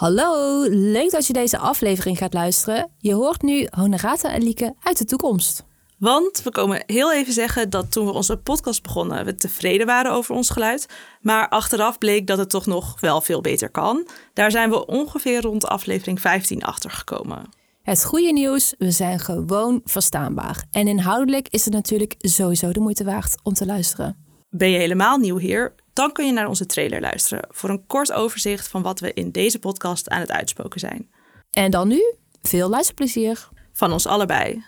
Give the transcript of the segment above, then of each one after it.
Hallo, leuk dat je deze aflevering gaat luisteren. Je hoort nu Honorata en Lieke uit de toekomst. Want we komen heel even zeggen dat toen we onze podcast begonnen, we tevreden waren over ons geluid. Maar achteraf bleek dat het toch nog wel veel beter kan. Daar zijn we ongeveer rond aflevering 15 achter gekomen. Het goede nieuws, we zijn gewoon verstaanbaar. En inhoudelijk is het natuurlijk sowieso de moeite waard om te luisteren. Ben je helemaal nieuw hier? Dan kun je naar onze trailer luisteren voor een kort overzicht van wat we in deze podcast aan het uitspoken zijn. En dan nu, veel luisterplezier. Van ons allebei.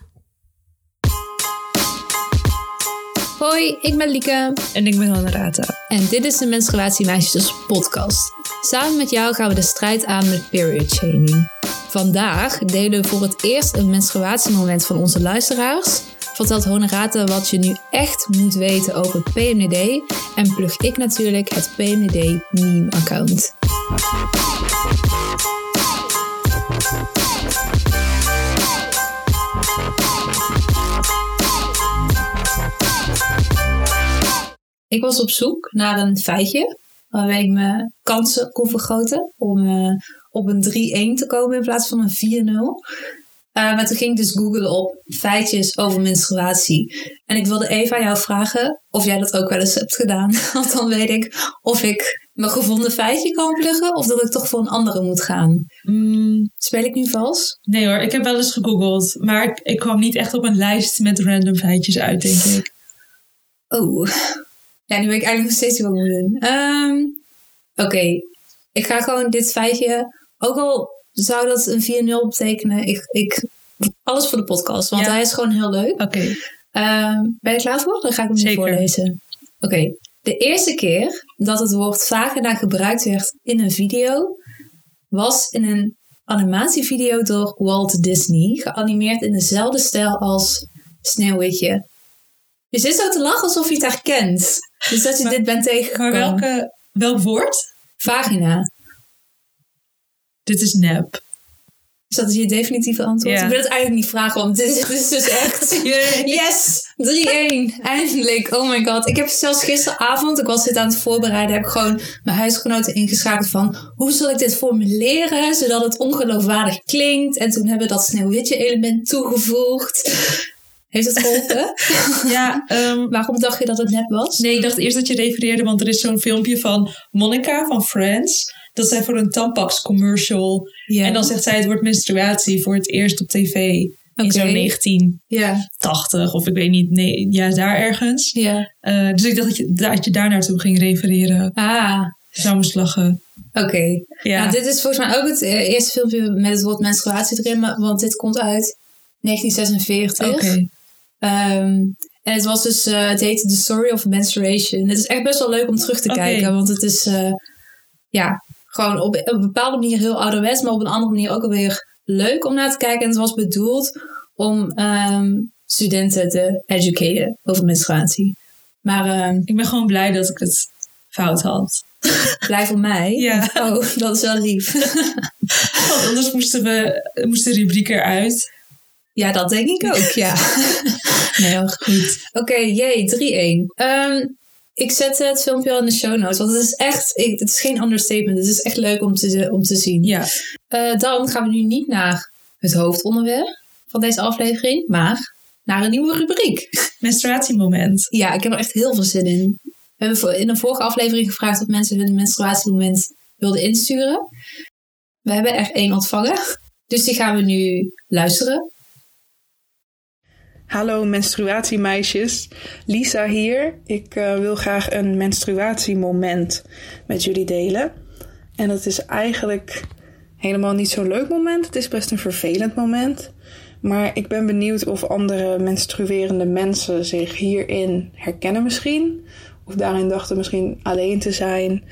Hoi, ik ben Lieke. En ik ben Honorata. En dit is de Menstruatiemeisjes podcast. Samen met jou gaan we de strijd aan met period shaming. Vandaag delen we voor het eerst een menstruatiemoment van onze luisteraars. Vertelt Honorata wat je nu echt moet weten over PMDD. En plug ik natuurlijk het PMDD meme account. Ik was op zoek naar een feitje waarbij ik mijn kansen kon vergroten om eh, op een 3-1 te komen in plaats van een 4-0. Uh, maar toen ging ik dus googlen op feitjes over menstruatie. En ik wilde even aan jou vragen of jij dat ook wel eens hebt gedaan. Want dan weet ik of ik mijn gevonden feitje kan pluggen of dat ik toch voor een andere moet gaan. Mm, Speel ik nu vals? nee hoor, ik heb wel eens gegoogeld. Maar ik, ik kwam niet echt op een lijst met random feitjes uit, denk ik. Oh. Ja, nu weet ik eigenlijk nog steeds niet wat ik moet doen. Ehm, Oké, ik ga gewoon dit feitje, ook al zou dat een 4-0 betekenen, ik, ik, alles voor de podcast, want Ja. hij is gewoon heel leuk. Oké. Ehm, ben je klaar voor? Dan ga ik hem nu voorlezen. Oké, de eerste keer dat het woord vagina gebruikt werd in een video, was in een animatievideo door Walt Disney, geanimeerd in dezelfde stijl als Sneeuwwitje. Je zit zo te lachen alsof je het herkent. Dus dat je Maar- dit bent Maar tegengekomen. welke, welk woord? Vagina. Dit is nep. Is dat je definitieve antwoord? Ik wil het eigenlijk niet vragen, want dit is, dit is dus echt... Yes! 3-1. Eindelijk. Oh my god. Ik heb zelfs gisteravond, ik was dit aan het voorbereiden, heb ik gewoon mijn huisgenoten ingeschakeld van hoe zal ik dit formuleren zodat het ongeloofwaardig klinkt. En toen hebben we dat sneeuwwitje element toegevoegd. Heeft het geholpen? Ja, ehm, Waarom dacht je dat het nep was? nee, ik dacht eerst dat je refereerde, want er is zo'n filmpje van Monica van Friends. Dat zij voor een Tampax commercial. En dan zegt zij het woord menstruatie voor het eerst op tv. In zo'n 1980 Ja. of ik weet niet, nee, ja, daar ergens. Ja. Eh, dus ik dacht dat je, dat je daar naartoe ging refereren. Ah, Zou moest lachen. oké. Ja. Nou, dit is volgens mij ook het eh, eerste filmpje met het woord menstruatie erin, want dit komt uit 1946. Oké. Ehm, en het was dus, eh, het heette The Story of Menstruation. Het is echt best wel leuk om terug te kijken, want het is, eh, ja, gewoon op, op een bepaalde manier heel ouderwets, maar op een andere manier ook alweer leuk om naar te kijken. En het was bedoeld om ehm, studenten te educaten over menstruatie. Maar ehm, Ik ben gewoon blij dat ik het fout had. blij voor mij. Ja. Oh, dat is wel lief. Want anders moesten we moest de rubriek eruit. Ja, dat denk ik ook, ja. nee, heel goed. Oké, jee, 3-1. Ehm, ik zet het filmpje al in de show notes, want het is echt, ik, het is geen understatement. Het is echt leuk om te, om te zien. Ja. Eh, dan gaan we nu niet naar het hoofdonderwerp van deze aflevering, maar naar een nieuwe rubriek. Menstruatiemoment. Ja, ik heb er echt heel veel zin in. We hebben in een vorige aflevering gevraagd of mensen hun menstruatiemoment wilden insturen. We hebben er één ontvangen, dus die gaan we nu luisteren. Hallo menstruatiemeisjes, Lisa hier. Ik eh, wil graag een menstruatiemoment met jullie delen. En dat is eigenlijk helemaal niet zo'n leuk moment. Het is best een vervelend moment. Maar ik ben benieuwd of andere menstruerende mensen zich hierin herkennen misschien. Of daarin dachten misschien alleen te zijn.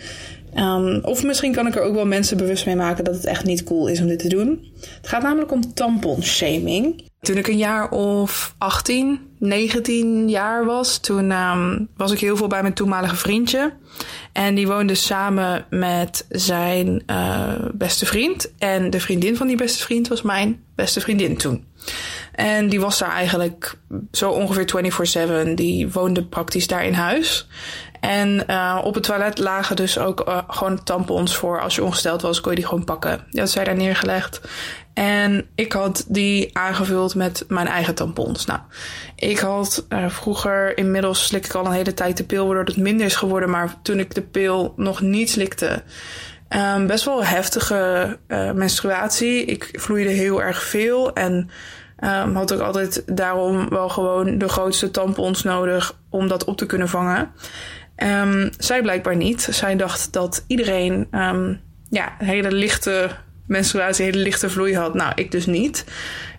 Ehm, of misschien kan ik er ook wel mensen bewust mee maken dat het echt niet cool is om dit te doen. Het gaat namelijk om tamponshaming. Toen ik een jaar of 18, 19 jaar was, toen ehm, was ik heel veel bij mijn toenmalige vriendje. En die woonde samen met zijn eh, beste vriend. En de vriendin van die beste vriend was mijn beste vriendin toen. En die was daar eigenlijk zo ongeveer 24-7. Die woonde praktisch daar in huis. En uh, op het toilet lagen dus ook uh, gewoon tampons voor. Als je ongesteld was, kon je die gewoon pakken. Die had zij daar neergelegd. En ik had die aangevuld met mijn eigen tampons. Nou, ik had uh, vroeger, inmiddels slik ik al een hele tijd de pil, waardoor het minder is geworden. Maar toen ik de pil nog niet slikte, um, best wel heftige menstruatie. Ik vloeide heel erg veel en um, had ook altijd daarom wel gewoon de grootste tampons nodig om dat op te kunnen vangen. Um, zij blijkbaar niet. Zij dacht dat iedereen ja, een hele lichte menstruatie, hele lichte vloei had. Nou, ik dus niet.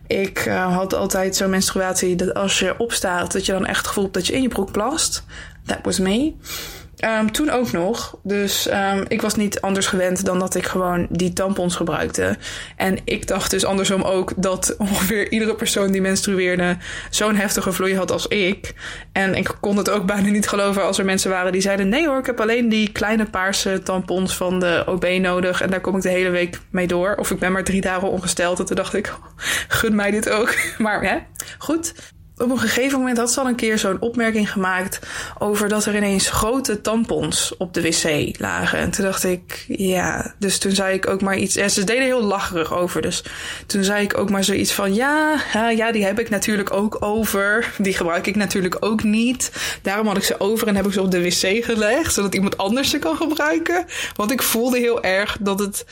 Ik uh, had altijd zo'n menstruatie dat als je opstaat, dat je dan echt gevoelt dat je in je broek plast. That was me. Um, toen ook nog. Dus um, ik was niet anders gewend dan dat ik gewoon die tampons gebruikte. En ik dacht dus andersom ook dat ongeveer iedere persoon die menstrueerde zo'n heftige vloei had als ik. En ik kon het ook bijna niet geloven als er mensen waren die zeiden: nee hoor, ik heb alleen die kleine paarse tampons van de OB nodig. En daar kom ik de hele week mee door. Of ik ben maar drie dagen ongesteld. En toen dacht ik: gun mij dit ook. Maar ja, goed op een gegeven moment had ze al een keer zo'n opmerking gemaakt over dat er ineens grote tampons op de wc lagen. En toen dacht ik, ja, dus toen zei ik ook maar iets. En ze deden heel lacherig over. Dus toen zei ik ook maar zoiets van: ja, ja, die heb ik natuurlijk ook over. Die gebruik ik natuurlijk ook niet. Daarom had ik ze over en heb ik ze op de wc gelegd, zodat iemand anders ze kan gebruiken. Want ik voelde heel erg dat het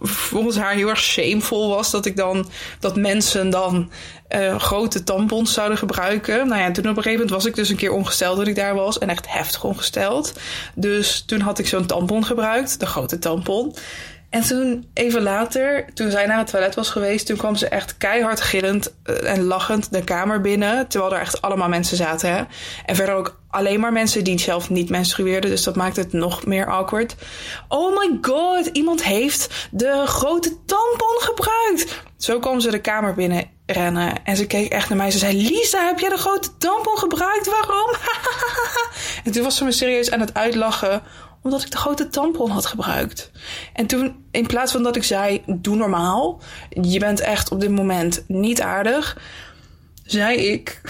volgens haar heel erg shameful was dat ik dan dat mensen dan uh, grote tampons zouden gebruiken. Nou ja, toen op een gegeven moment was ik dus een keer ongesteld dat ik daar was en echt heftig ongesteld. Dus toen had ik zo'n tampon gebruikt, de grote tampon. En toen, even later, toen zij naar het toilet was geweest, toen kwam ze echt keihard gillend uh, en lachend de kamer binnen. Terwijl er echt allemaal mensen zaten. Hè? En verder ook alleen maar mensen die zelf niet menstrueerden. Dus dat maakt het nog meer awkward. Oh my god, iemand heeft de grote tampon gebruikt. Zo kwam ze de kamer binnen rennen. En ze keek echt naar mij. Ze zei: Lisa, heb jij de grote tampon gebruikt? Waarom? en toen was ze me serieus aan het uitlachen omdat ik de grote tampon had gebruikt. En toen, in plaats van dat ik zei: Doe normaal, je bent echt op dit moment niet aardig, zei ik: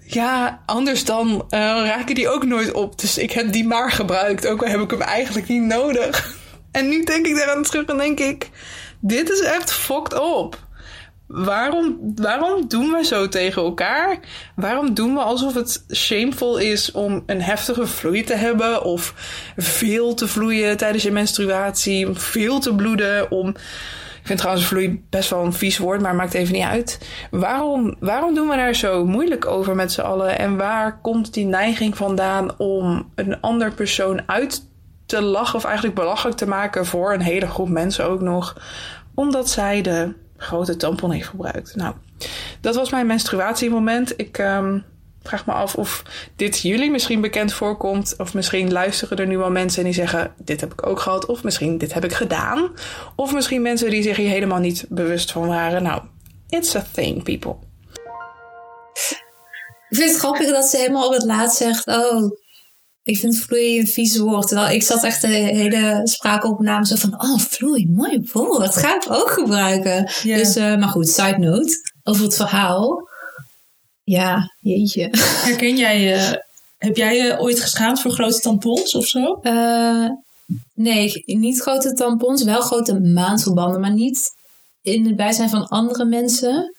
Ja, anders dan uh, raken die ook nooit op. Dus ik heb die maar gebruikt, ook al heb ik hem eigenlijk niet nodig. En nu denk ik daaraan terug en denk ik: Dit is echt fucked up waarom, waarom doen we zo tegen elkaar? Waarom doen we alsof het shameful is om een heftige vloei te hebben? Of veel te vloeien tijdens je menstruatie? Veel te bloeden? Om... Ik vind trouwens vloei best wel een vies woord, maar maakt even niet uit. Waarom, waarom doen we daar zo moeilijk over met z'n allen? En waar komt die neiging vandaan om een ander persoon uit te lachen... of eigenlijk belachelijk te maken voor een hele groep mensen ook nog... omdat zij de grote tampon heeft gebruikt. Nou, dat was mijn menstruatiemoment. Ik um, vraag me af of dit jullie misschien bekend voorkomt. Of misschien luisteren er nu wel mensen die zeggen: Dit heb ik ook gehad. Of misschien dit heb ik gedaan. Of misschien mensen die zich hier helemaal niet bewust van waren. Nou, it's a thing, people. Ik vind het grappig dat ze helemaal op het laatst zegt: Oh, ik vind vloei een vies woord. Terwijl ik zat echt de hele spraakopname zo van... Oh, vloei, mooi woord. Ga ik ook gebruiken. Dus, uh, maar goed, side note. Over het verhaal. Ja, jeetje. Herken jij je... Heb jij je ooit geschaamd voor grote tampons of zo? Uh, nee, niet grote tampons. Wel grote maandverbanden. Maar niet in het bijzijn van andere mensen.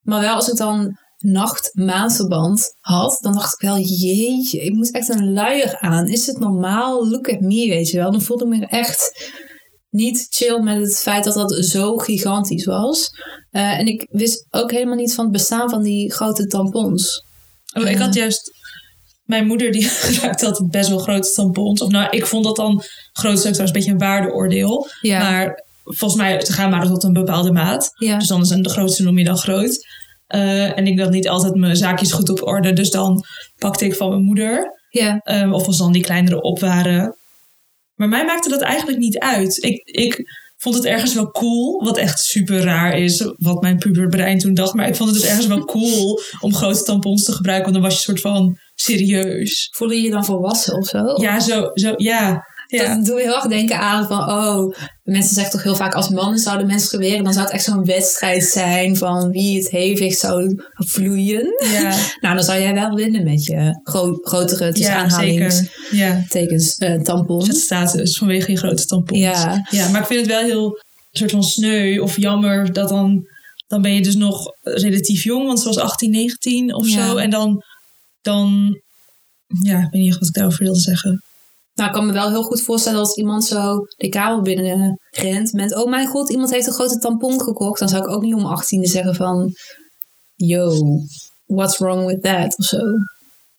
Maar wel als ik dan nacht-maandverband had, dan dacht ik wel, jeetje, ik moet echt een luier aan. Is het normaal? Look at me, weet je wel. Dan voelde ik me echt niet chill met het feit dat dat zo gigantisch was. Uh, en ik wist ook helemaal niet van het bestaan van die grote tampons. Oh, ik had juist... Mijn moeder die gebruikte altijd best wel grote tampons. Of nou, ik vond dat dan groot stuk een beetje een waardeoordeel. Ja. Maar volgens mij, ze gaan maar tot een bepaalde maat. Ja. Dus dan is een, de grootste noem je dan groot. Uh, en ik had niet altijd mijn zaakjes goed op orde. Dus dan pakte ik van mijn moeder. Ja. Um, of als dan die kleinere op waren. Maar mij maakte dat eigenlijk niet uit. Ik, ik vond het ergens wel cool. Wat echt super raar is. Wat mijn puberbrein toen dacht. Maar ik vond het dus ergens wel cool om grote tampons te gebruiken. Want dan was je een soort van serieus. Voelde je je dan volwassen of zo? Ja, zo, zo ja. Ja. Dat je heel erg denken aan van, oh, mensen zeggen toch heel vaak als mannen zouden menstrueren, dan zou het echt zo'n wedstrijd zijn van wie het hevig zou vloeien. Ja. nou, dan zou jij wel winnen met je gro grotere tussen Ja, aanhalingstekens. Ja. eh, tampon. Het status vanwege je grote tampons. Ja. ja, maar ik vind het wel heel soort van sneu of jammer dat dan, dan ben je dus nog relatief jong, want ze was 18, 19 of Ja. zo. En dan, dan, ja, ik weet niet echt wat ik daarover wilde zeggen. Nou, ik kan me wel heel goed voorstellen als iemand zo de kamer binnen rent met... Oh mijn god, iemand heeft een grote tampon gekocht. Dan zou ik ook niet om 18 zeggen van... Yo, what's wrong with that? Of zo.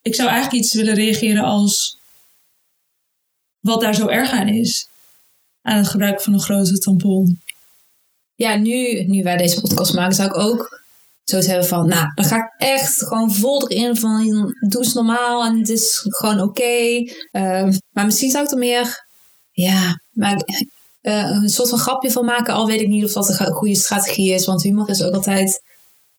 Ik zou eigenlijk iets willen reageren als wat daar zo erg aan is. Aan het gebruik van een grote tampon. Ja, nu, nu wij deze podcast maken, zou ik ook zo hebben van... Nou, dan ga ik echt gewoon vol erin van... Doe eens normaal en het is gewoon oké. Ehm, maar misschien zou ik er meer... Ja, maar... eh, een soort van grapje van maken. Al weet ik niet of dat een goede strategie is. Want humor is ook altijd...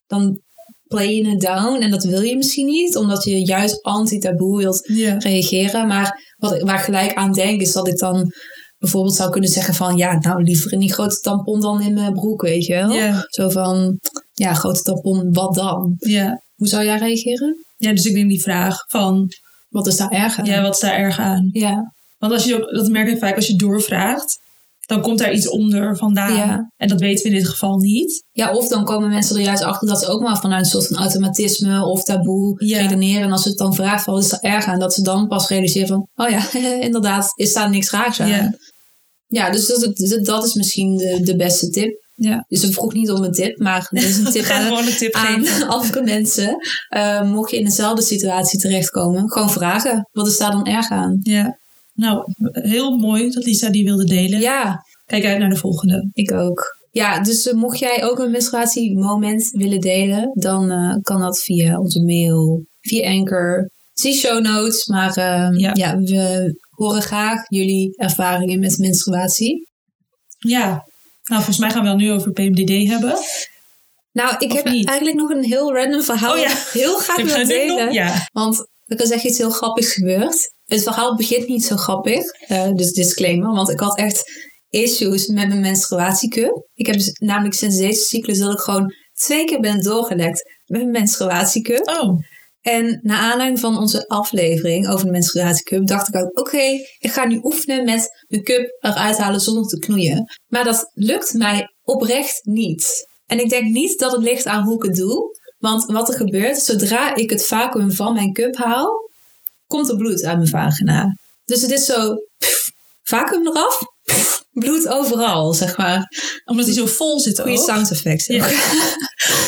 Dan play je het down. En dat wil je misschien niet. Omdat je juist anti-taboe wilt reageren. Maar wat waar ik gelijk aan denk is dat ik dan bijvoorbeeld zou kunnen zeggen van... Ja, nou liever in die grote tampon dan in mijn broek, weet je wel. Zo van, ja, grote tampon, wat dan? Ja. Hoe zou jij reageren? ja, dus ik denk die vraag van, Wat is daar erg aan? ja, wat is daar erg aan? Ja, Want als je dat merk ik vaak als je doorvraagt, dan komt daar iets onder vandaan. Ja. En dat weten we in dit geval niet. ja, of dan komen mensen er juist achter dat ze ook maar vanuit een soort van automatisme of taboe Ja. redeneren. En als ze het dan vraagt, wat is er erg aan? Dat ze dan pas realiseren van, oh ja, inderdaad, is daar niks raars aan. Ja. Ja, dus dat, dat- dat is misschien de, de beste tip. Ja. Dus ze vroeg niet om een tip, maar dit is een tip aan, een tip aan andere mensen. Eh, mocht je in dezelfde situatie terechtkomen, gewoon vragen. Wat is daar dan erg aan? Ja. Nou, heel mooi dat Lisa die wilde delen. Ja, Kijk uit naar de volgende. ik ook. Ja, dus eh, mocht jij ook een menstruatiemoment willen delen, dan eh, kan dat via onze mail, via Anchor. Zie show notes, maar eh, Ja. ja. we horen graag jullie ervaringen met menstruatie. Ja. Nou, volgens mij gaan we het nu over PMDD hebben. Nou, ik Of heb niet? eigenlijk nog een heel random verhaal. Oh ja. Heel graag Heb je wil het nu nog? delen. Ja. Want er is echt iets heel grappigs gebeurd. Het verhaal begint niet zo grappig. eh, dus disclaimer. Want ik had echt issues met mijn menstruatiecup. Ik heb dus namelijk sinds deze cyclus dat ik gewoon twee keer ben doorgelekt met mijn menstruatiecup. Oh. En na aanleiding van onze aflevering over de menstruatiecup dacht ik ook, oké, ik ga nu oefenen met mijn cup eruit halen zonder te knoeien. Maar dat lukt mij oprecht niet. En ik denk niet dat het ligt aan hoe ik het doe. Want wat er gebeurt, zodra ik het vacuüm van mijn cup haal, komt er bloed uit mijn vagina. Dus het is zo, pff, vacuüm eraf, pff, bloed overal, zeg maar. Omdat hij zo vol zit Goede ook. sound effects. Ja.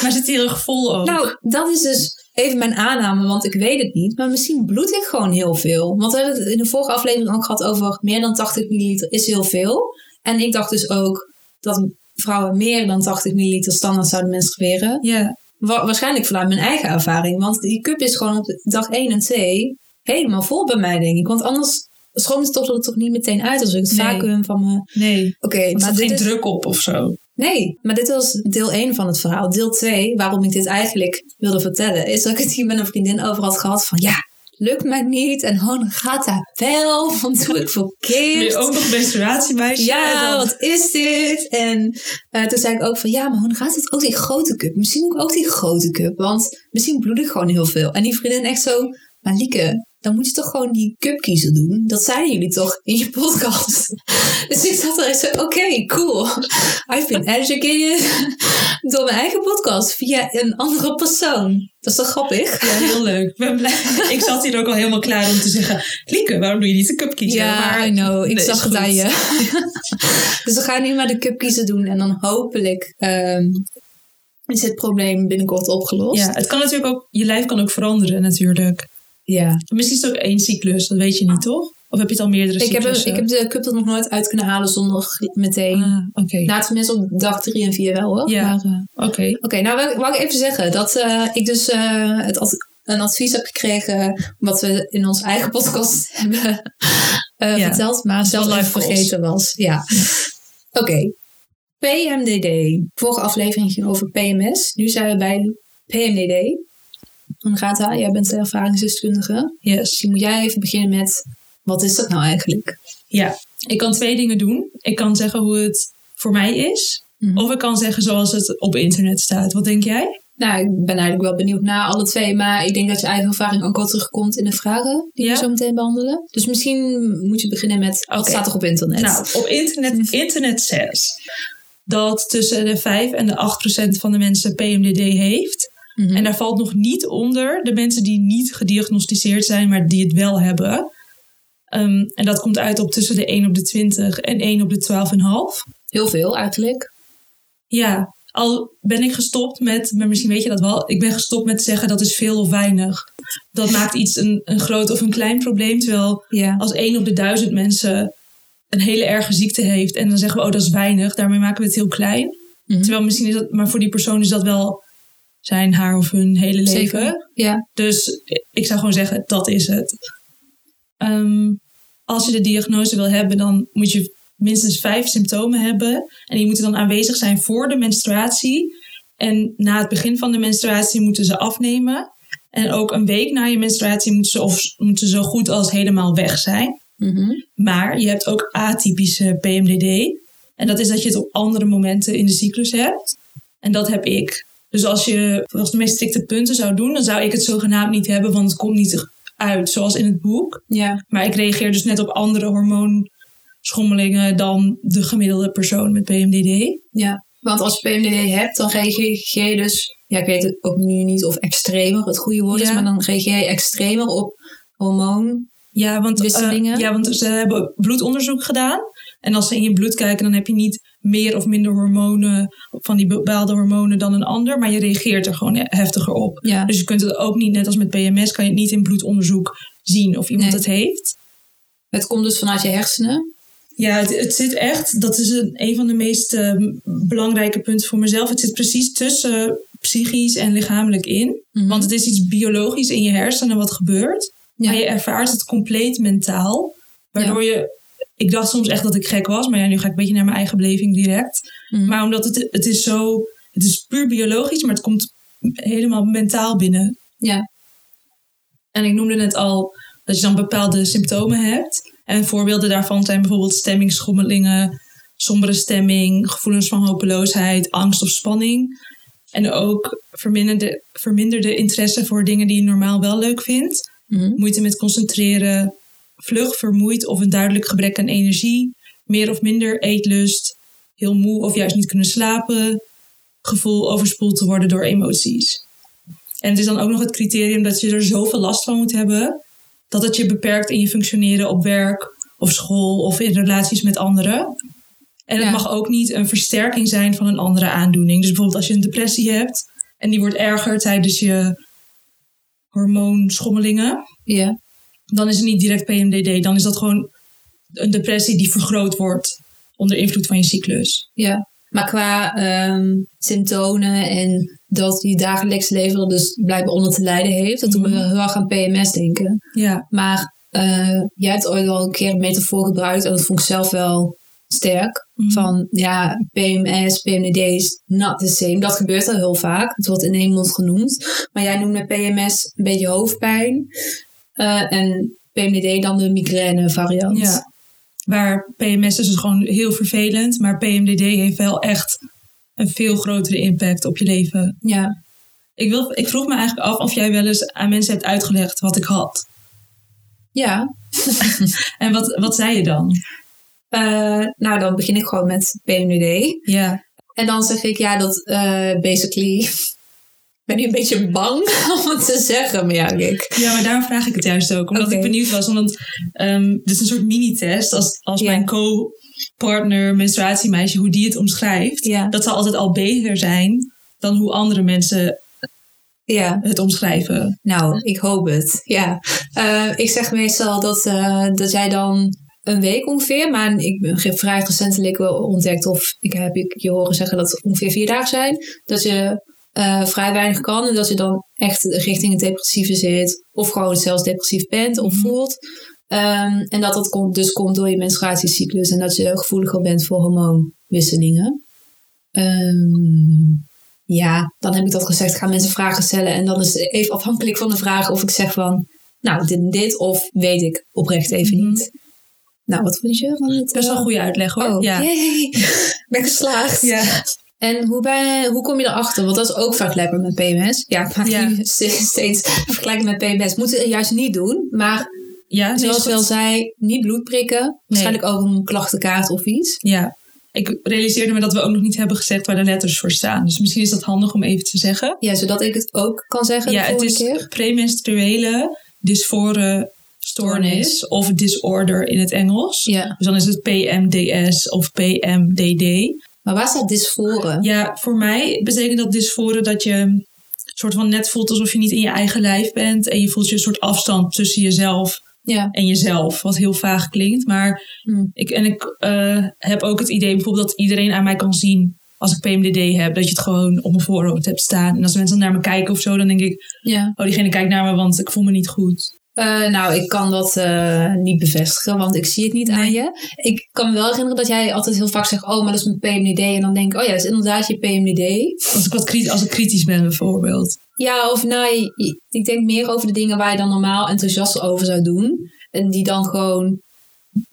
Maar zit hij erg vol ook. Nou, dat is dus even mijn aanname, want ik weet het niet. Maar misschien bloed ik gewoon heel veel. Want we hebben het in de vorige aflevering ook gehad over meer dan 80 milliliter is heel veel. En ik dacht dus ook dat vrouwen meer dan 80 milliliter standaard zouden menstrueren. ja. Wa- waarschijnlijk vanuit mijn eigen ervaring. Want die cup is gewoon op dag 1 en 2 helemaal vol bij mij, denk ik. Want anders stroomt het toch, er toch niet meteen uit als ik het Nee. vacuüm van me... Nee. Oké, Er maar dit geen is... druk op of zo. Nee, maar dit was deel 1 van het verhaal. Deel 2, waarom ik dit eigenlijk wilde vertellen, is dat ik het hier met een vriendin over had gehad van ja, lukt mij niet en oh, dan gaat dat wel, want doe ik Ben je verkeerd. ook nog menstruatiemeisje? Ja, wat is dit? En eh, toen zei ik ook van ja, maar hoe gaat het ook die grote cup? Misschien ook, ook die grote cup, want misschien bloed ik gewoon heel veel. En die vriendin echt zo, maar Lieke, dan moet je toch gewoon die cup kiezen doen. Dat zeiden jullie toch in je podcast. Dus ik zat er echt zo, oké, cool. I've been educated door mijn eigen podcast via een andere persoon. Dat is toch grappig? Ja, heel leuk. Ik ben blij. Ik zat hier ook al helemaal klaar om te zeggen... Lieke, waarom doe je niet de cup kiezen? Ja, maar, I know. Ik Nee, zag het aan je. dus we gaan nu maar de cup kiezen doen. En dan hopelijk ehm, is het probleem binnenkort opgelost. Ja, het kan natuurlijk ook... Je lijf kan ook veranderen natuurlijk. Ja. Misschien is het ook één cyclus. Dat weet je niet, toch? Of heb je het al meerdere Ik, heb, ik heb de cup er nog nooit uit kunnen halen zonder meteen... Ah, oké. Nou, tenminste op dag drie en vier wel hoor. Ja. Eh, Oké. Oké, nou wil, wou ik even zeggen dat eh, ik dus eh, het ad- een advies heb gekregen wat we in onze eigen podcast hebben Ja, verteld, maar zelf vergeten was. Ja. Oké. PMDD. Vorige aflevering ging over PMS. Nu zijn we bij PMDD. En Gata, jij bent de ervaringsdeskundige. Yes. Moet jij even beginnen met wat is dat nou eigenlijk? Ja. Ik kan twee dingen doen. Ik kan zeggen hoe het voor mij is. Mhm. Of ik kan zeggen zoals het op internet staat. Wat denk jij? Nou, ik ben eigenlijk wel benieuwd naar alle twee. Maar ik denk dat je eigen ervaring ook wel terugkomt in de vragen die Ja. we zo meteen behandelen. Dus misschien moet je beginnen met wat Oké. staat er op internet? Nou, op internet, internet zegt dat tussen de 5 en de 8 procent van de mensen PMDD heeft. Mhm. En daar valt nog niet onder de mensen die niet gediagnosticeerd zijn, maar die het wel hebben. Ehm, en dat komt uit op tussen de 1 op de 20 en 1 op de 12,5. Heel veel eigenlijk. Ja, al ben ik gestopt met, maar misschien weet je dat wel, ik ben gestopt met zeggen dat is veel of weinig. Dat maakt iets een, een groot of een klein probleem. Terwijl Ja. als één op de duizend mensen een hele erge ziekte heeft en dan zeggen we, oh dat is weinig, daarmee maken we het heel klein. Mhm. Terwijl misschien is dat, maar voor die persoon is dat wel zijn, haar of hun hele leven. Zeker. Ja. Dus ik zou gewoon zeggen, dat is het. Ehm, als je de diagnose wil hebben, dan moet je minstens vijf symptomen hebben. En die moeten dan aanwezig zijn voor de menstruatie. En na het begin van de menstruatie moeten ze afnemen. En ook een week na je menstruatie moeten ze, of, moeten ze zo goed als helemaal weg zijn. Mhm. Maar je hebt ook atypische PMDD. En dat is dat je het op andere momenten in de cyclus hebt. En dat heb ik. Dus als je volgens de meest strikte punten zou doen, dan zou ik het zogenaamd niet hebben, want het komt niet uit zoals in het boek. Ja. Maar ik reageer dus net op andere hormoonschommelingen dan de gemiddelde persoon met PMDD. Ja. Want als je PMDD hebt, dan reageer je dus... Ja, ik weet het ook nu niet of extremer het goede woord is, maar dan reageer je extremer op hormoon. Ja, want, eh, ja, want ze hebben bloedonderzoek gedaan. En als ze in je bloed kijken, dan heb je niet meer of minder hormonen, van die bepaalde hormonen dan een ander. Maar je reageert er gewoon heftiger op. Ja. Dus je kunt het ook niet, net als met PMS, kan je het niet in bloedonderzoek zien of iemand Nee. het heeft. Het komt dus vanuit je hersenen. Ja, het, het zit echt, dat is een, een van de meest eh, belangrijke punten voor mezelf. Het zit precies tussen psychisch en lichamelijk in. Mhm. Want het is iets biologisch in je hersenen wat gebeurt. Ja. Maar je ervaart het compleet mentaal. Waardoor je, ik dacht soms echt dat ik gek was. Maar ja, nu ga ik een beetje naar mijn eigen beleving direct. Mhm. Maar omdat het, het is zo, het is puur biologisch, maar het komt helemaal mentaal binnen. Ja. En ik noemde net al dat je dan bepaalde symptomen hebt. En voorbeelden daarvan zijn bijvoorbeeld stemmingschommelingen, sombere stemming, gevoelens van hopeloosheid, angst of spanning. En ook verminderde, verminderde interesse voor dingen die je normaal wel leuk vindt. Mhm. Moeite met concentreren, vlug, vermoeid of een duidelijk gebrek aan energie. Meer of minder eetlust, heel moe of juist niet kunnen slapen. Gevoel overspoeld te worden door emoties. En het is dan ook nog het criterium dat je er zoveel last van moet hebben. Dat het je beperkt in je functioneren op werk of school of in relaties met anderen. En het Ja. mag ook niet een versterking zijn van een andere aandoening. Dus bijvoorbeeld als je een depressie hebt en die wordt erger tijdens je hormoonschommelingen, Ja. Dan is het niet direct PMDD. Dan is dat gewoon een depressie die vergroot wordt onder invloed van je cyclus. Ja. Maar qua ehm, symptomen en dat je dagelijks leven er dus blijkbaar onder te lijden heeft, dat doet me Mhm. heel erg aan PMS denken. Ja, Maar eh, jij hebt ooit al een keer een metafoor gebruikt en dat vond ik zelf wel sterk. Mhm. Van ja, PMS, PMDD is not the same. Dat gebeurt al heel vaak. Het wordt in één mond genoemd. Maar jij noemde PMS een beetje hoofdpijn. Eh, en PMDD dan de migraine variant. ja. Waar PMS is dus gewoon heel vervelend, maar PMDD heeft wel echt een veel grotere impact op je leven. ja. Ik, wil, ik vroeg me eigenlijk af of jij wel eens aan mensen hebt uitgelegd wat ik had. Ja. En wat, wat zei je dan? Eh, nou, dan begin ik gewoon met PMDD. Ja, En dan zeg ik ja, dat eh, basically. Ik ben nu een beetje bang om het te zeggen, maar ja, kijk. ja maar daarom vraag ik het juist ook. Omdat ik benieuwd was. Want ehm dit is een soort mini-test. Als, als mijn co-partner, menstruatiemeisje, hoe die het omschrijft. Dat zal altijd al beter zijn dan hoe andere mensen Ja, het omschrijven. nou, ik hoop het. Ja. Eh, ik zeg meestal dat, eh, dat jij dan een week ongeveer, maar ik heb vrij recentelijk wel ontdekt, of ik heb ik je horen zeggen dat het ongeveer vier dagen zijn, dat je eh, vrij weinig kan en dat je dan echt richting het depressieve zit, of gewoon zelfs depressief bent of Mhm. voelt. Ehm, en dat dat komt, dus komt door je menstruatiecyclus en dat je gevoeliger bent voor hormoonwisselingen. Ehm, ja, dan heb ik dat gezegd. Gaan mensen vragen stellen. En dan is het even afhankelijk van de vraag of ik zeg van... Nou, dit en dit. Of weet ik oprecht even Mhm. niet. Nou, wat vond je van het? Best wel een goede uitleg hoor. Oh, ja. yay. ben geslaagd. Ja. En hoe, hoe kom je erachter? Want dat is ook vergelijkbaar met PMS. Ja, ik maak Ja. nu steeds vergelijking met PMS. Moeten we juist niet doen. Maar Ja, zoals is we al goed. zei, niet bloed prikken. Waarschijnlijk ook een klachtenkaart of iets. Ja. Ik realiseerde me dat we ook nog niet hebben gezegd waar de letters voor staan. Dus misschien is dat handig om even te zeggen. Ja, zodat ik het ook kan zeggen Ja, het is premenstruele dysfore stoornis of disorder in het Engels. Ja. Dus dan is het PMDS of PMDD. Maar waar staat dysforen? Ja, voor mij betekent dat dysfore dat je soort van net voelt alsof je niet in je eigen lijf bent. En je voelt je een soort afstand tussen jezelf Ja. en jezelf. Wat heel vaag klinkt. Maar Hm. ik, en ik eh, heb ook het idee bijvoorbeeld dat iedereen aan mij kan zien als ik PMDD heb. Dat je het gewoon op mijn voorhoofd hebt staan. En als mensen dan naar me kijken of zo, dan denk ik... ja. Oh, diegene kijkt naar me, want ik voel me niet goed. Eh, nou, ik kan dat eh, niet bevestigen, want ik zie het niet aan je. Ik kan me wel herinneren dat jij altijd heel vaak zegt: Oh, maar dat is mijn PMDD. En dan denk ik: Oh ja, dat is inderdaad je PMDD. Als ik, wat kritisch, als ik kritisch ben bijvoorbeeld. Ja, of nou, ik denk meer over de dingen waar je dan normaal enthousiast over zou doen. En die dan gewoon,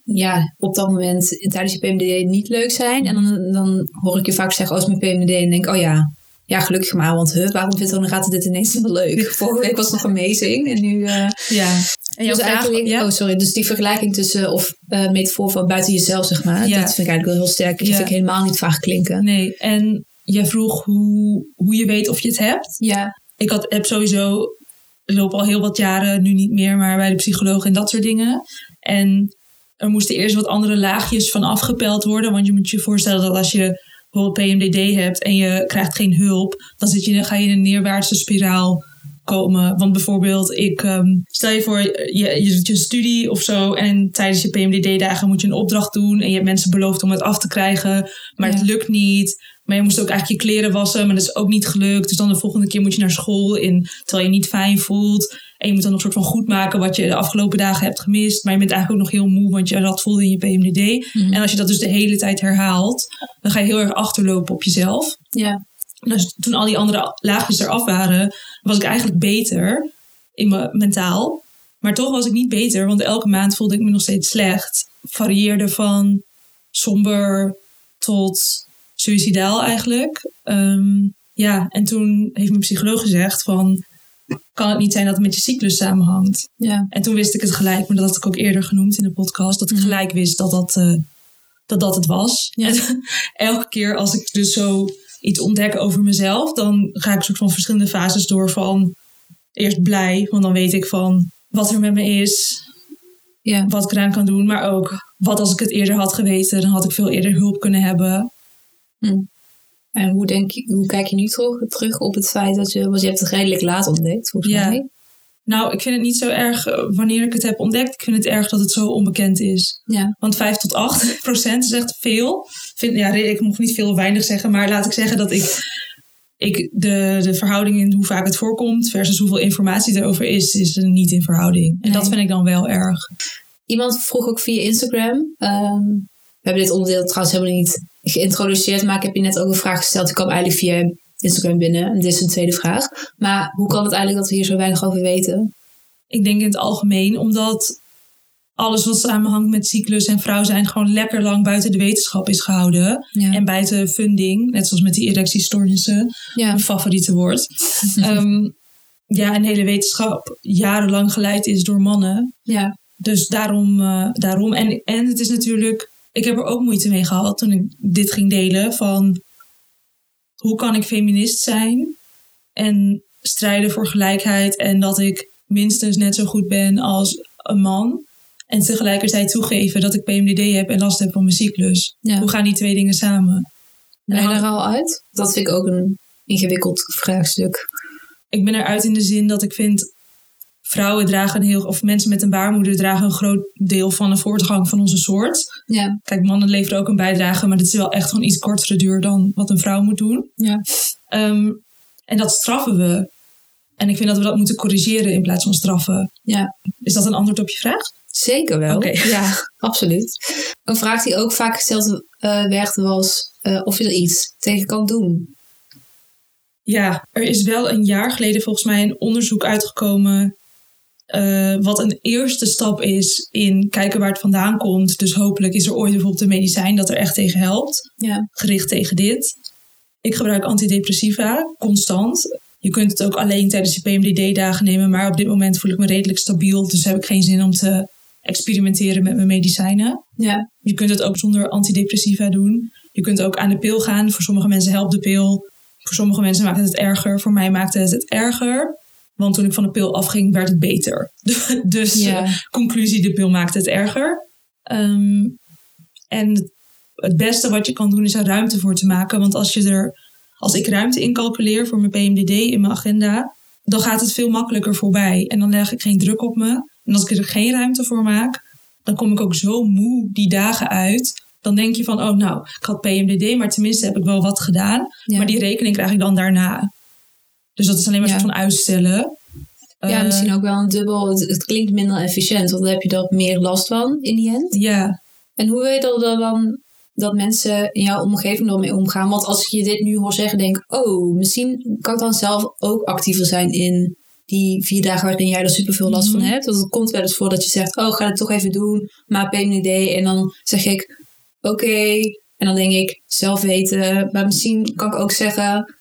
ja, op dat moment tijdens je PMDD niet leuk zijn. En dan, dan hoor ik je vaak zeggen: Oh, is mijn PMDD. En denk Oh ja. Ja, gelukkig maar, want huh, waarom vindt Renate dit ineens zo leuk? Vorige week was het nog amazing en nu... eh, Ja. En dus vraag, ja? oh sorry, dus die vergelijking tussen, of eh metafoor van buiten jezelf, zeg maar, Ja. dat vind ik eigenlijk wel heel sterk. Die Ja. vind ik helemaal niet vaag klinken. Nee, en jij vroeg hoe, hoe je weet of je het hebt. Ja, Ik had, heb sowieso, loop al heel wat jaren, nu niet meer, maar bij de psycholoog en dat soort dingen. En er moesten eerst wat andere laagjes van afgepeld worden. Want je moet je voorstellen dat als je bijvoorbeeld PMDD hebt en je krijgt geen hulp, dan, zit je, dan ga je in een neerwaartse spiraal komen. Want bijvoorbeeld, ik, ehm, stel je voor, je, je doet je studie of zo en tijdens je PMDD-dagen moet je een opdracht doen en je hebt mensen beloofd om het af te krijgen, maar Ja. het lukt niet. Maar je moest ook eigenlijk je kleren wassen, maar dat is ook niet gelukt. Dus dan de volgende keer moet je naar school in, terwijl je niet fijn voelt. En je moet dan nog soort van goed maken wat je de afgelopen dagen hebt gemist. Maar je bent eigenlijk ook nog heel moe, want je dat voelde in je PMDD. Mhm. En als je dat dus de hele tijd herhaalt, dan ga je heel erg achterlopen op jezelf. ja, Dus toen al die andere laagjes eraf waren, was ik eigenlijk beter in me mentaal. Maar toch was ik niet beter, want elke maand voelde ik me nog steeds slecht. Varieerde van somber tot suicidaal eigenlijk. Ehm, ja, en toen heeft mijn psycholoog gezegd van... kan het niet zijn dat het met je cyclus samenhangt? ja, En toen wist ik het gelijk, maar dat had ik ook eerder genoemd in de podcast. Dat ik gelijk wist dat dat, eh, dat, dat het was. Ja. En elke keer als ik dus zo iets ontdek over mezelf, dan ga ik soort van verschillende fases door van eerst blij, want dan weet ik van wat er met me is, ja. wat ik eraan kan doen, maar ook wat als ik het eerder had geweten, dan had ik veel eerder hulp kunnen hebben. En hoe, denk je, hoe kijk je nu terug, terug op het feit dat je, want je hebt het redelijk laat ontdekt, volgens Ja. mij. Nou, ik vind het niet zo erg eh, wanneer ik het heb ontdekt. Ik vind het erg dat het zo onbekend is. Ja, Want 5 tot 8 procent is echt veel. Vind, ja, ik mag niet veel of weinig zeggen, maar laat ik zeggen dat ik, ik de, de verhouding in hoe vaak het voorkomt versus hoeveel informatie erover is, is er niet in verhouding. En Nee. dat vind ik dan wel erg. Iemand vroeg ook via Instagram. ehm, hebben dit onderdeel trouwens helemaal niet geïntroduceerd, maar ik heb je net ook een vraag gesteld. Die kwam eigenlijk via Instagram binnen. En dit is een tweede vraag. Maar hoe kan het eigenlijk dat we hier zo weinig over weten? Ik denk in het algemeen, omdat alles wat samenhangt met cyclus en vrouw zijn gewoon lekker lang buiten de wetenschap is gehouden. Ja. En buiten funding, net zoals met die erectiestoornissen. Ja, mijn favoriete woord. Ehm, ja, en de hele wetenschap jarenlang geleid is door mannen. ja, Dus daarom, eh, daarom. En, en het is natuurlijk, ik heb er ook moeite mee gehad toen ik dit ging delen. Van hoe kan ik feminist zijn en strijden voor gelijkheid en dat ik minstens net zo goed ben als een man. En tegelijkertijd toegeven dat ik PMDD heb en last heb van mijn cyclus. Ja. Hoe gaan die twee dingen samen? ben je er al uit? Dat vind ik ook een ingewikkeld vraagstuk. ik ben eruit in de zin dat ik vind vrouwen dragen een heel, of mensen met een baarmoeder dragen een groot deel van de voortgang van onze soort. Ja, Kijk, mannen leveren ook een bijdrage, maar dit is wel echt gewoon iets kortere duur dan wat een vrouw moet doen. ja. Ehm, en dat straffen we. En ik vind dat we dat moeten corrigeren in plaats van straffen. ja. Is dat een antwoord op je vraag? Zeker wel. Ja, absoluut. Een vraag die ook vaak gesteld eh, werd was eh, of je er iets tegen kan doen. Ja, er is wel een jaar geleden volgens mij een onderzoek uitgekomen uh, wat een eerste stap is in kijken waar het vandaan komt. Dus hopelijk is er ooit bijvoorbeeld een medicijn dat er echt tegen helpt. Ja. Gericht tegen dit. Ik gebruik antidepressiva constant. Je kunt het ook alleen tijdens je PMDD-dagen nemen, maar op dit moment voel ik me redelijk stabiel. Dus heb ik geen zin om te experimenteren met mijn medicijnen. Ja. Je kunt het ook zonder antidepressiva doen. Je kunt ook aan de pil gaan. Voor sommige mensen helpt de pil. Voor sommige mensen maakt het het erger. Voor mij maakte het het erger. Want toen ik van de pil afging, werd het beter. dus Ja. eh, conclusie, de pil maakt het erger. Ehm, en het beste wat je kan doen is er ruimte voor te maken. Want als, je er, als ik ruimte incalculeer voor mijn PMDD in mijn agenda, dan gaat het veel makkelijker voorbij. En dan leg ik geen druk op me. En als ik er geen ruimte voor maak, dan kom ik ook zo moe die dagen uit. Dan denk je van, oh nou, ik had PMDD, maar tenminste heb ik wel wat gedaan. Ja. Maar die rekening krijg ik dan daarna. Dus dat is alleen maar een Ja. soort van uitstellen. ja, Eh, misschien ook wel een dubbel. Het, het klinkt minder efficiënt, want dan heb je er meer last van in die end. Ja, En hoe weet je dat dan dat mensen in jouw omgeving ermee omgaan? Want als je dit nu hoor zeggen, denk ik, oh, misschien kan ik dan zelf ook actiever zijn in die vier dagen waarin jij er superveel last van Mhm. hebt. Want het komt wel eens voor dat je zegt, oh, ga het toch even doen, maar PMDD. En dan zeg ik, oké. En dan denk ik, zelf weten. Maar misschien kan ik ook zeggen,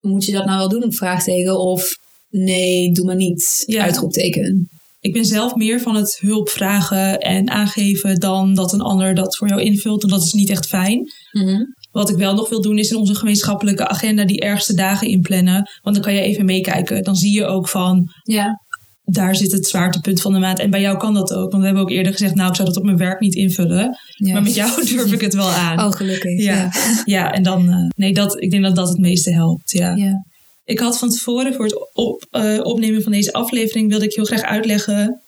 moet je dat nou wel doen? Vraagteken. Of nee, doe maar niet. Ja. Uitroepteken. ik ben zelf meer van het hulp vragen en aangeven dan dat een ander dat voor jou invult. En dat is niet echt fijn. Mhm. Wat ik wel nog wil doen is in onze gemeenschappelijke agenda die ergste dagen inplannen. Want dan kan je even meekijken. Dan zie je ook van, Ja, daar zit het zwaartepunt van de maand. En bij jou kan dat ook. Want we hebben ook eerder gezegd, nou ik zou dat op mijn werk niet invullen. Maar met jou durf ik het wel aan. Oh, gelukkig. Ja. ja. Ja, en dan, eh, nee, dat, ik denk dat dat het meeste helpt. Ja. ja. Ik had van tevoren voor het op, eh, opnemen van deze aflevering wilde ik heel graag uitleggen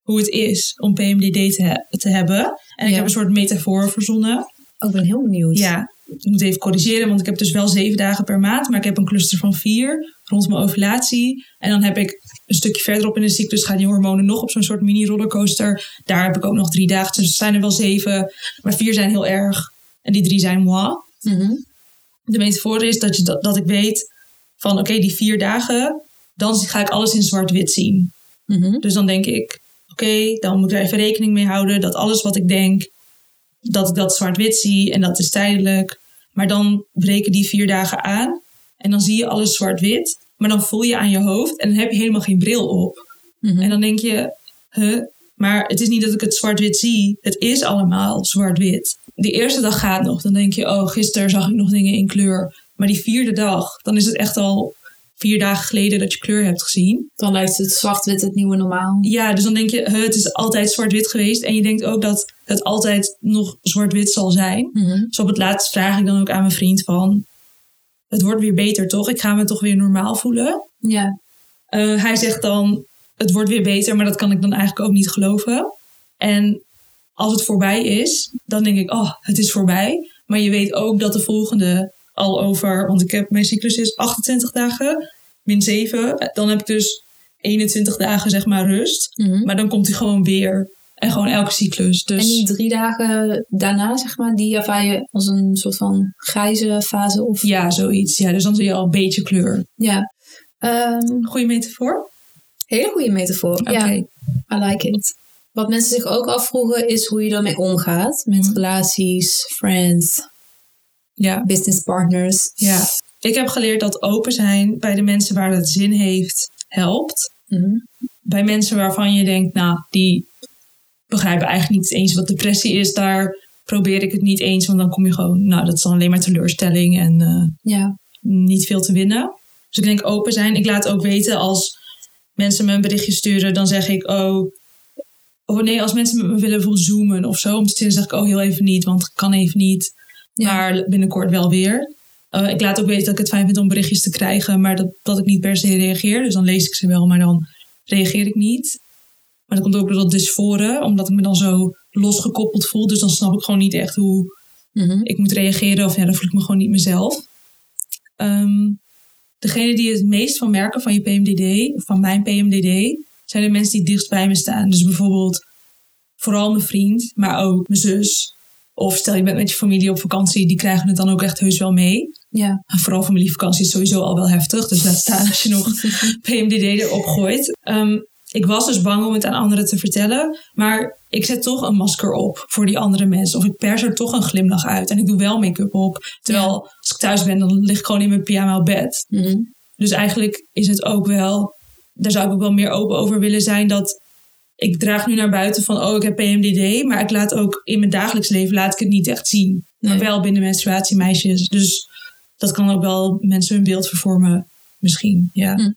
hoe het is om PMDD te, he- te hebben. En ik heb een soort metafoor verzonnen. Oh, ik ben heel benieuwd. Ja, ik moet even corrigeren, want ik heb dus wel zeven dagen per maand, maar ik heb een cluster van vier rond mijn ovulatie. En dan heb ik een stukje verderop in de cyclus gaan die hormonen nog op zo'n soort mini rollercoaster. Daar heb ik ook nog drie dagen, dus het zijn er wel zeven, maar vier zijn heel erg. En die drie zijn moi. Mhm. De metafoor is dat, je, dat, dat ik weet van oké, die vier dagen, dan ga ik alles in zwart-wit zien. Mhm. Dus dan denk ik, oké, dan moet ik er even rekening mee houden dat alles wat ik denk, dat ik dat zwart-wit zie en dat is tijdelijk. Maar dan breken die vier dagen aan en dan zie je alles zwart-wit. Maar dan voel je aan je hoofd en dan heb je helemaal geen bril op. Mhm. En dan denk je, huh? Maar het is niet dat ik het zwart-wit zie. Het is allemaal zwart-wit. De eerste dag gaat nog. Dan denk je, oh, gisteren zag ik nog dingen in kleur. Maar die vierde dag, dan is het echt al vier dagen geleden dat je kleur hebt gezien. Dan lijkt het zwart-wit het nieuwe normaal. Ja, dus dan denk je, het is altijd zwart-wit geweest. En je denkt ook dat het altijd nog zwart-wit zal zijn. Mhm. Dus op het laatst vraag ik dan ook aan mijn vriend van... Het wordt weer beter, toch? Ik ga me toch weer normaal voelen. Ja. Eh, hij zegt dan, het wordt weer beter, maar dat kan ik dan eigenlijk ook niet geloven. En als het voorbij is, dan denk ik, oh, het is voorbij. Maar je weet ook dat de volgende al over, want ik heb, mijn cyclus is 28 dagen, min 7. Dan heb ik dus 21 dagen, zeg maar, rust. Mhm. Maar dan komt hij gewoon weer. En gewoon elke cyclus. Dus En die drie dagen daarna, zeg maar, die ervaar je als een soort van grijze fase? Of... ja, zoiets. Ja, dus dan zie je al een beetje kleur. Ja. Ehm, Goeie metafoor? hele goede metafoor. Oké. Ja, I like it. Wat mensen zich ook afvroegen is hoe je daarmee omgaat. Met Mhm. relaties, friends, Ja. business partners. ja. Ik heb geleerd dat open zijn bij de mensen waar het zin heeft, helpt. Mhm. bij mensen waarvan je denkt, nou, die begrijpen eigenlijk niet eens wat depressie is, daar probeer ik het niet eens, want dan kom je gewoon, nou, dat is dan alleen maar teleurstelling en eh, Ja. niet veel te winnen. Dus ik denk open zijn. Ik laat ook weten als mensen me een berichtje sturen, dan zeg ik, oh, oh nee, als mensen met me willen zoomen of zo, om te zitten, zeg ik, oh, heel even niet, want kan even niet, Ja. maar binnenkort wel weer. Eh, ik laat ook weten dat ik het fijn vind om berichtjes te krijgen, maar dat, dat ik niet per se reageer. Dus dan lees ik ze wel, maar dan reageer ik niet. Maar dat komt ook door dat dysforen, omdat ik me dan zo losgekoppeld voel. Dus dan snap ik gewoon niet echt hoe Mhm. ik moet reageren. Of ja, dan voel ik me gewoon niet mezelf. Ehm degene die het meest van merken van je PMDD, van mijn PMDD, zijn de mensen die dichtst bij me staan. Dus bijvoorbeeld vooral mijn vriend, maar ook mijn zus. Of stel je bent met je familie op vakantie, die krijgen het dan ook echt heus wel mee. Ja. Vooral familievakantie is sowieso al wel heftig. Dus laat staan als je nog PMDD erop gooit. Ehm, ik was dus bang om het aan anderen te vertellen. Maar ik zet toch een masker op voor die andere mensen. Of ik pers er toch een glimlach uit. En ik doe wel make-up op. Terwijl als ik thuis ben, dan lig ik gewoon in mijn pyjama op bed. Mhm. Dus eigenlijk is het ook wel... Daar zou ik ook wel meer open over willen zijn. Dat ik draag nu naar buiten van... Oh, ik heb PMDD. Maar ik laat ook in mijn dagelijks leven laat ik het niet echt zien. Maar wel binnen menstruatiemeisjes. Dus dat kan ook wel mensen hun beeld vervormen. Misschien, ja. Hm.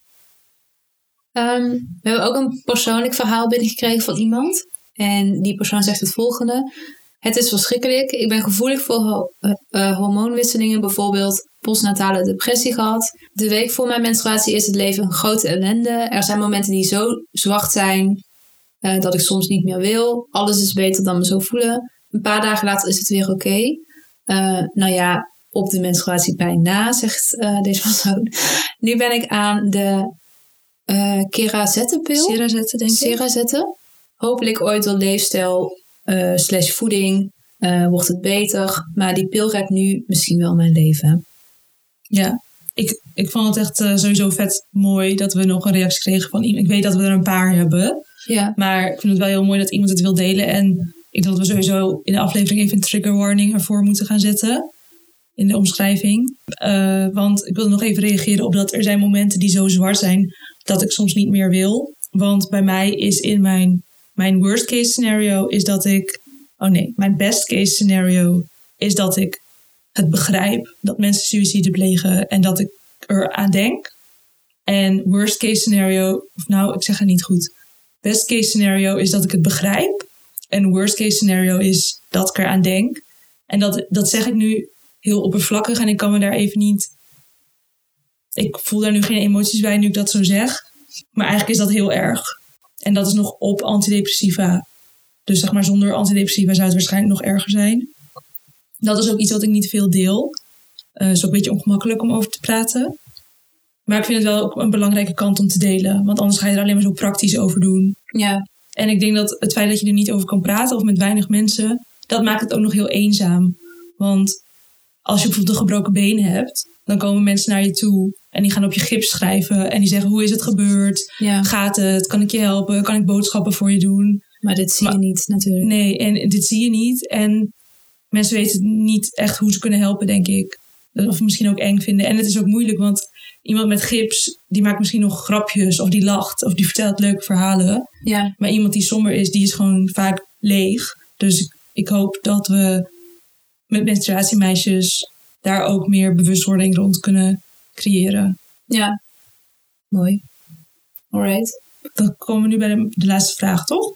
Ehm, we hebben ook een persoonlijk verhaal binnengekregen van iemand. En die persoon zegt het volgende. Het is verschrikkelijk. Ik ben gevoelig voor ho uh, uh, hormoonwisselingen, bijvoorbeeld postnatale depressie gehad. De week voor mijn menstruatie is het leven een grote ellende. Er zijn momenten die zo zwart zijn uh, dat ik soms niet meer wil. Alles is beter dan me zo voelen. Een paar dagen later is het weer oké. Okay. nou ja, op de menstruatiepijn na, zegt deze persoon. Nu ben ik aan de uh, Kerazettenpil. Cerazette, denk ik. Cerazette. Hopelijk ooit door leefstijl slash voeding wordt het beter. Maar die pil redt nu misschien wel mijn leven. Ja, ik, ik vond het echt sowieso vet mooi dat we nog een reactie kregen van iemand. Ik weet dat we er een paar hebben. Ja. Maar ik vind het wel heel mooi dat iemand het wil delen. En ik denk dat we sowieso in de aflevering even een trigger warning ervoor moeten gaan zetten. In de omschrijving. Uh, want ik wil nog even reageren op dat er zijn momenten die zo zwart zijn dat ik soms niet meer wil. Want bij mij is in mijn, mijn worst case scenario is dat ik. Oh nee, mijn best case scenario is dat ik het begrijp dat mensen suïcide plegen en dat ik er aan denk. En worst case scenario, of nou, ik zeg het niet goed. Best case scenario is dat ik het begrijp. En worst case scenario is dat ik eraan denk. En dat, dat zeg ik nu heel oppervlakkig en ik kan me daar even niet ik voel daar nu geen emoties bij nu ik dat zo zeg. Maar eigenlijk is dat heel erg. En dat is nog op antidepressiva. Dus zeg maar zonder antidepressiva zou het waarschijnlijk nog erger zijn. Dat is ook iets wat ik niet veel deel. Uh, is ook een beetje ongemakkelijk om over te praten. Maar ik vind het wel ook een belangrijke kant om te delen. Want anders ga je er alleen maar zo praktisch over doen. Ja. En ik denk dat het feit dat je er niet over kan praten of met weinig mensen, dat maakt het ook nog heel eenzaam. Want als je bijvoorbeeld een gebroken been hebt, dan komen mensen naar je toe en die gaan op je gips schrijven en die zeggen hoe is het gebeurd? Ja. Gaat het? Kan ik je helpen? Kan ik boodschappen voor je doen? Maar dit zie maar, je niet natuurlijk. Nee, en dit zie je niet. En mensen weten niet echt hoe ze kunnen helpen, denk ik. Of misschien ook eng vinden. En het is ook moeilijk, want iemand met gips, die maakt misschien nog grapjes of die lacht of die vertelt leuke verhalen. Ja. Maar iemand die somber is, die is gewoon vaak leeg. Dus ik hoop dat we met menstruatiemeisjes daar ook meer bewustwording rond kunnen creëren. Ja, mooi. Alright. Dan komen we nu bij de, de laatste vraag, toch?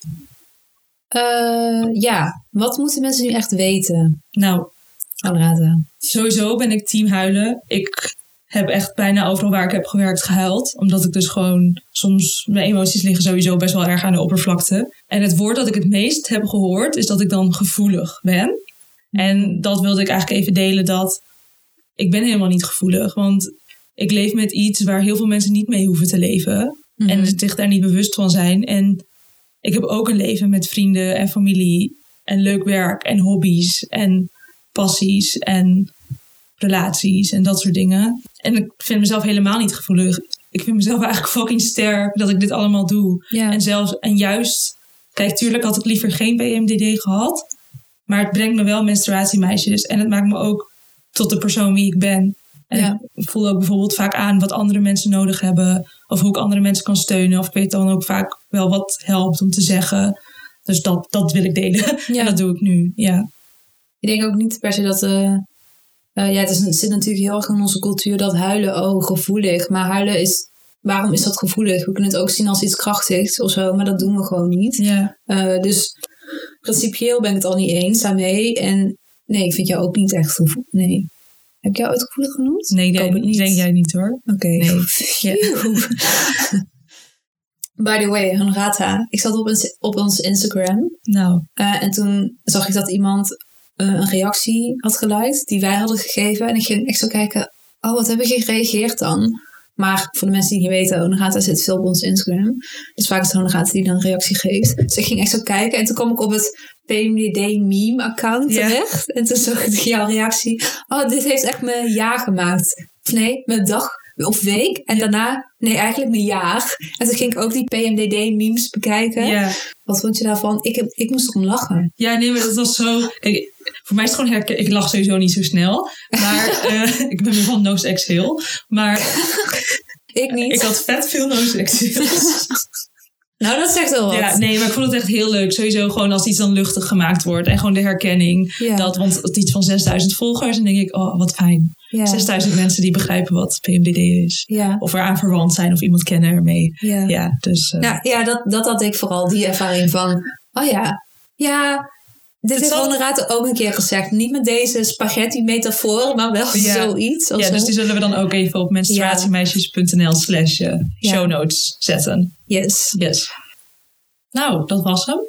Uh, ja, wat moeten mensen nu echt weten? Nou, Anrata. Sowieso ben ik team huilen. Ik heb echt bijna overal waar ik heb gewerkt gehuild. Omdat ik dus gewoon soms, mijn emoties liggen sowieso best wel erg aan de oppervlakte. En het woord dat ik het meest heb gehoord is dat ik dan gevoelig ben. En dat wilde ik eigenlijk even delen dat ik ben helemaal niet gevoelig. Want ik leef met iets waar heel veel mensen niet mee hoeven te leven. Mm-hmm. En zich daar niet bewust van zijn. En ik heb ook een leven met vrienden en familie. En leuk werk en hobby's en passies en relaties en dat soort dingen. En ik vind mezelf helemaal niet gevoelig. Ik vind mezelf eigenlijk fucking sterk dat ik dit allemaal doe. Ja. En zelfs, en juist, kijk, tuurlijk had ik liever geen PMDD gehad. Maar het brengt me wel menstruatiemeisjes. En het maakt me ook tot de persoon wie ik ben. En Ja. ik voel ook bijvoorbeeld vaak aan wat andere mensen nodig hebben. Of hoe ik andere mensen kan steunen. Of ik weet dan ook vaak wel wat helpt om te zeggen. Dus dat, dat wil ik delen. Ja. En dat doe ik nu. Ja. Ik denk ook niet per se dat. eh, eh, ja, het, is, het zit natuurlijk heel erg in onze cultuur dat huilen, oh, gevoelig. Maar huilen is. Waarom is dat gevoelig? We kunnen het ook zien als iets krachtigs of zo, maar dat doen we gewoon niet. Ja. Eh, dus principieel ben ik het al niet eens daarmee. En nee, ik vind jou ook niet echt gevoelig. Nee. Heb ik jou ooit gevoelig genoemd? Nee, Ik denk, het niet. denk jij niet hoor. Oké. Nee. By the way, Hanrata. Ik zat op, ons- op ons Instagram. Nou, en toen zag ik dat iemand eh, een reactie had geluid die wij hadden gegeven. En ik ging echt zo kijken, oh, wat hebben je gereageerd dan? Maar voor de mensen die niet weten, Onagata zit veel op ons Instagram. Dus vaak is het Onagata die dan een reactie geeft. Dus ik ging echt zo kijken. En toen kwam ik op het PMDD meme account Ja. terecht. En toen zag ik jouw reactie. Oh, dit heeft echt mijn jaar gemaakt. Of nee, mijn dag of week. En daarna, nee, eigenlijk een jaar. En toen ging ik ook die PMDD-memes bekijken. Wat vond je daarvan? Ik, heb, ik moest erom lachen. Ja, nee, maar dat was zo... voor mij is het gewoon herken... Ik lach sowieso niet zo snel. Maar uh, ik ben meer van nose exhale. Maar... ik niet. Ik had vet veel nose exhales. Nou, dat zegt wel wat. Ja, nee, maar ik vond het echt heel leuk. Sowieso gewoon als iets dan luchtig gemaakt wordt. En gewoon de herkenning. Ja. Dat, want het iets van 6000 volgers. En denk ik, oh, wat fijn. Ja. 6000 mensen die begrijpen wat PMDD is. Ja. Of eraan verwant zijn. Of iemand kennen ermee. Ja. Ja, dus... uh, Ja, ja dat, dat had ik vooral, die ervaring van, oh ja, ja, dit zal- Honorate ook een keer gezegd. Niet met deze spaghetti-metafoor, maar wel Ja. zoiets. ja, zo. dus die zullen we dan ook even op menstruatiemeisjes.nl slash Ja. show notes zetten. Yes. Yes. Nou, dat was hem.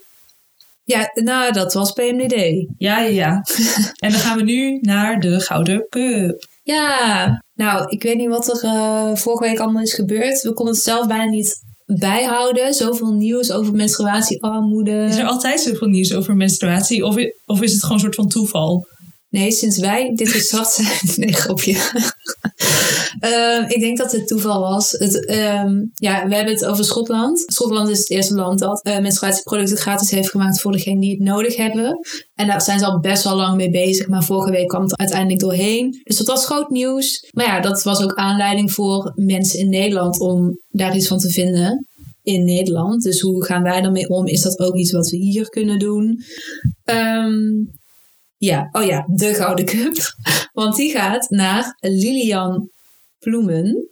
Ja, nou, dat was PMDD. Ja, ja, ja. en dan gaan we nu naar de Gouden Cup. Ja, nou, ik weet niet wat er eh, vorige week allemaal is gebeurd. We konden het zelf bijna niet bijhouden. Zoveel nieuws over menstruatiearmoede. Is er altijd zoveel nieuws over menstruatie? Of, of is het gewoon een soort van toeval? Nee, sinds wij dit gestart zijn. Nee, grapje. Ehm, ik denk dat het toeval was. Het, ehm, ja, we hebben het over Schotland. Schotland is het eerste land dat eh, menstruatieproducten gratis heeft gemaakt voor degenen die het nodig hebben. En daar zijn ze al best wel lang mee bezig. Maar vorige week kwam het uiteindelijk doorheen. Dus dat was groot nieuws. Maar ja, dat was ook aanleiding voor mensen in Nederland om daar iets van te vinden. In Nederland. Dus hoe gaan wij daarmee om? Is dat ook iets wat we hier kunnen doen? Ehm, ja, oh ja, de Gouden Cup. Want die gaat naar Lilian Ploemen.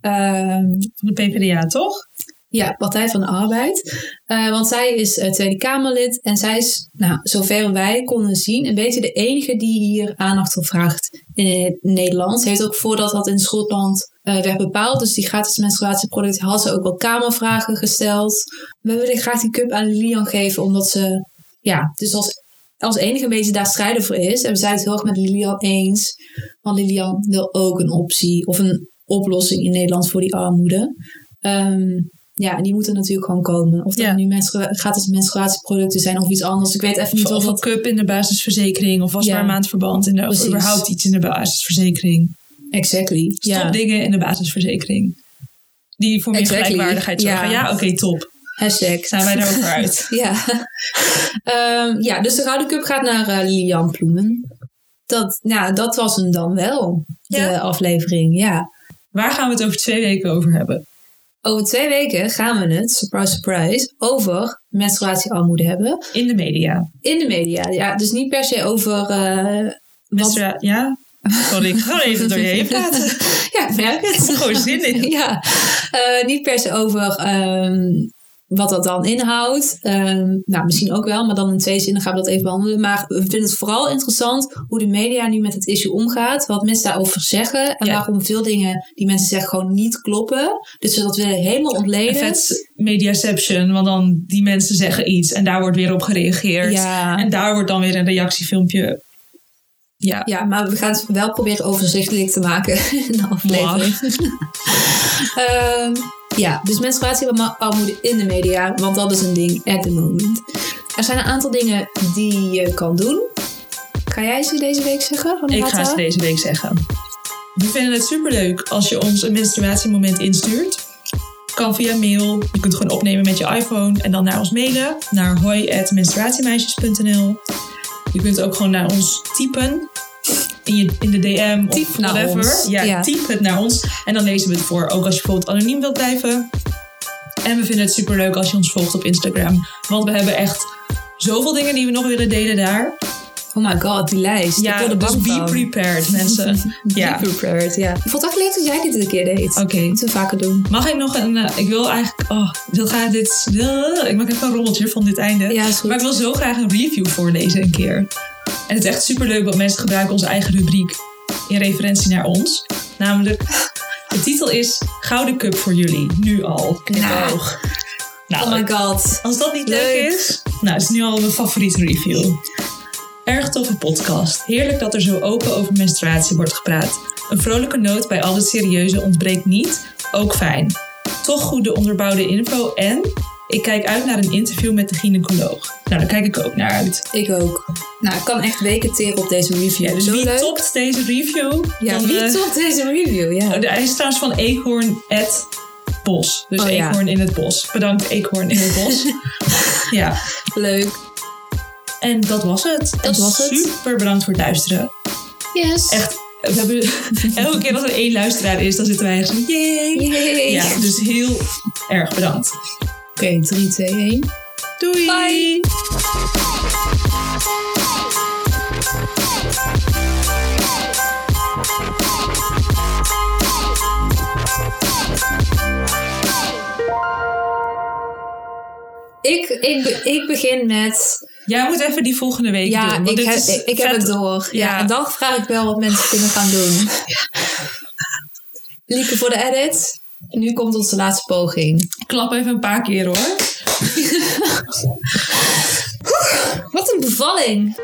Ehm, Van de PvdA, toch? ja, Partij van de Arbeid. Eh, want zij is eh, Tweede Kamerlid en zij is, nou, zover wij konden zien, een beetje de enige die hier aandacht voor vraagt in Nederland. Ze heeft ook voordat dat in Schotland eh, werd bepaald, dus die gratis menstruatieproducten, had ze ook wel Kamervragen gesteld. We willen graag die cup aan Lilian geven, omdat ze, ja, dus als, als enige een beetje daar strijden voor is. En we zijn het heel erg met Lilian eens, want Lilian wil ook een optie of een oplossing in Nederland voor die armoede. Ehm, ja, en die moeten natuurlijk gewoon komen. Of dat Ja. nu gratis menstruatieproducten zijn of iets anders. Ik weet even niet Of, of een cup in de basisverzekering. Of wasbaar Ja. maandverband. In de, of überhaupt iets in de basisverzekering. Exactly. Stop Ja. dingen in de basisverzekering. Die voor meer Exactly. gelijkwaardigheid zorgen. Ja. Ja, oké, top. Hashtag. Zijn wij daarover uit. ja. Ehm, ja, dus de Gouden Cup gaat naar eh, Lilian Ploemen. Dat, ja, dat was hem dan wel. De aflevering, ja. Waar gaan we het over twee weken over hebben? Over twee weken gaan we het, surprise surprise, over menstruatiearmoede hebben. In de media. In de media. Ja, dus niet per se over... eh, wat... Ja? Sorry, ik ga even door je heen praten. Ja, ik merk het. Ik heb gewoon zin in. ja, eh, niet per se over ehm, wat dat dan inhoudt. Ehm, nou, misschien ook wel, maar dan in twee zinnen gaan we dat even behandelen. Maar we vinden het vooral interessant hoe de media nu met het issue omgaat. Wat mensen daarover zeggen. En Ja. waarom veel dingen die mensen zeggen gewoon niet kloppen. Dus we dat willen helemaal ontleden. Vet mediaception, want dan die mensen zeggen iets en daar wordt weer op gereageerd. Ja. En daar wordt dan weer een reactiefilmpje. Ja, Ja, maar we gaan het wel proberen overzichtelijk te maken in de aflevering. Ehm, ja, dus menstruatiearmoede in de media, want dat is een ding at the moment. Er zijn een aantal dingen die je kan doen. Ga jij ze deze week zeggen? ik ga ze deze week zeggen. We vinden het superleuk als je ons een menstruatiemoment instuurt. Kan via mail. Je kunt gewoon opnemen met je iPhone en dan naar ons mailen. Naar hoi.menstruatiemeisjes.nl Je kunt ook gewoon naar ons typen. In, je, in de DM of Typ whatever. Ja, Ja. typ het naar ons. En dan lezen we het voor. Ook als je bijvoorbeeld anoniem wilt blijven. En we vinden het superleuk als je ons volgt op Instagram. Want we hebben echt zoveel dingen die we nog willen delen daar. Oh my god, die lijst. Ja, dus be prepared mensen. ja, Be prepared, ja. Ik vond het echt leuk dat jij dit een keer deed. oké. Moeten we vaker doen. Mag ik nog een... eh, ik wil eigenlijk... Oh, wil graag dit... eh, ik maak even een rommeltje van dit einde. Ja, is goed. Maar ik wil zo graag een review voorlezen een keer. En het is echt superleuk, want mensen gebruiken onze eigen rubriek in referentie naar ons. Namelijk, de titel is Gouden Cup voor jullie. Nu al. Knipoog. Nou, Oh my god. als dat niet leuk, Leuk. is, nou, is het nu al mijn favoriete review. Erg toffe podcast. Heerlijk dat er zo open over menstruatie wordt gepraat. Een vrolijke noot bij al het serieuze ontbreekt niet. Ook fijn. Toch goede onderbouwde info en Ik kijk uit naar een interview met de gynaecoloog. Nou, daar kijk ik ook naar uit. Ik ook. Nou, ik kan echt weken teren op deze review. Ja, dus Zo wie leuk. topt deze review? Ja, wie eh, topt deze review? Ja. Oh, de- Hij is trouwens van Eekhoorn at Bos. Dus Oh, ja. Eekhoorn in het bos. Bedankt Eekhoorn in het bos. ja, Leuk. en dat was het. Dat was het. Super bedankt voor het luisteren. Yes. Echt, we hebben elke keer als er één luisteraar is, dan zitten wij echt zo, yay. Yay. Ja, dus heel erg bedankt. Oké, 3, 2, 1. Doei! Bye. Ik, ik, ik begin met. Jij moet even die volgende week Ja, doen. want ik, dit heb, is ik, heb het door. Ja. Ja. en dan vraag ik wel wat mensen kunnen gaan doen. Lieke voor de edit. Nu komt onze laatste poging. Klap even een paar keer hoor. Wat een bevalling!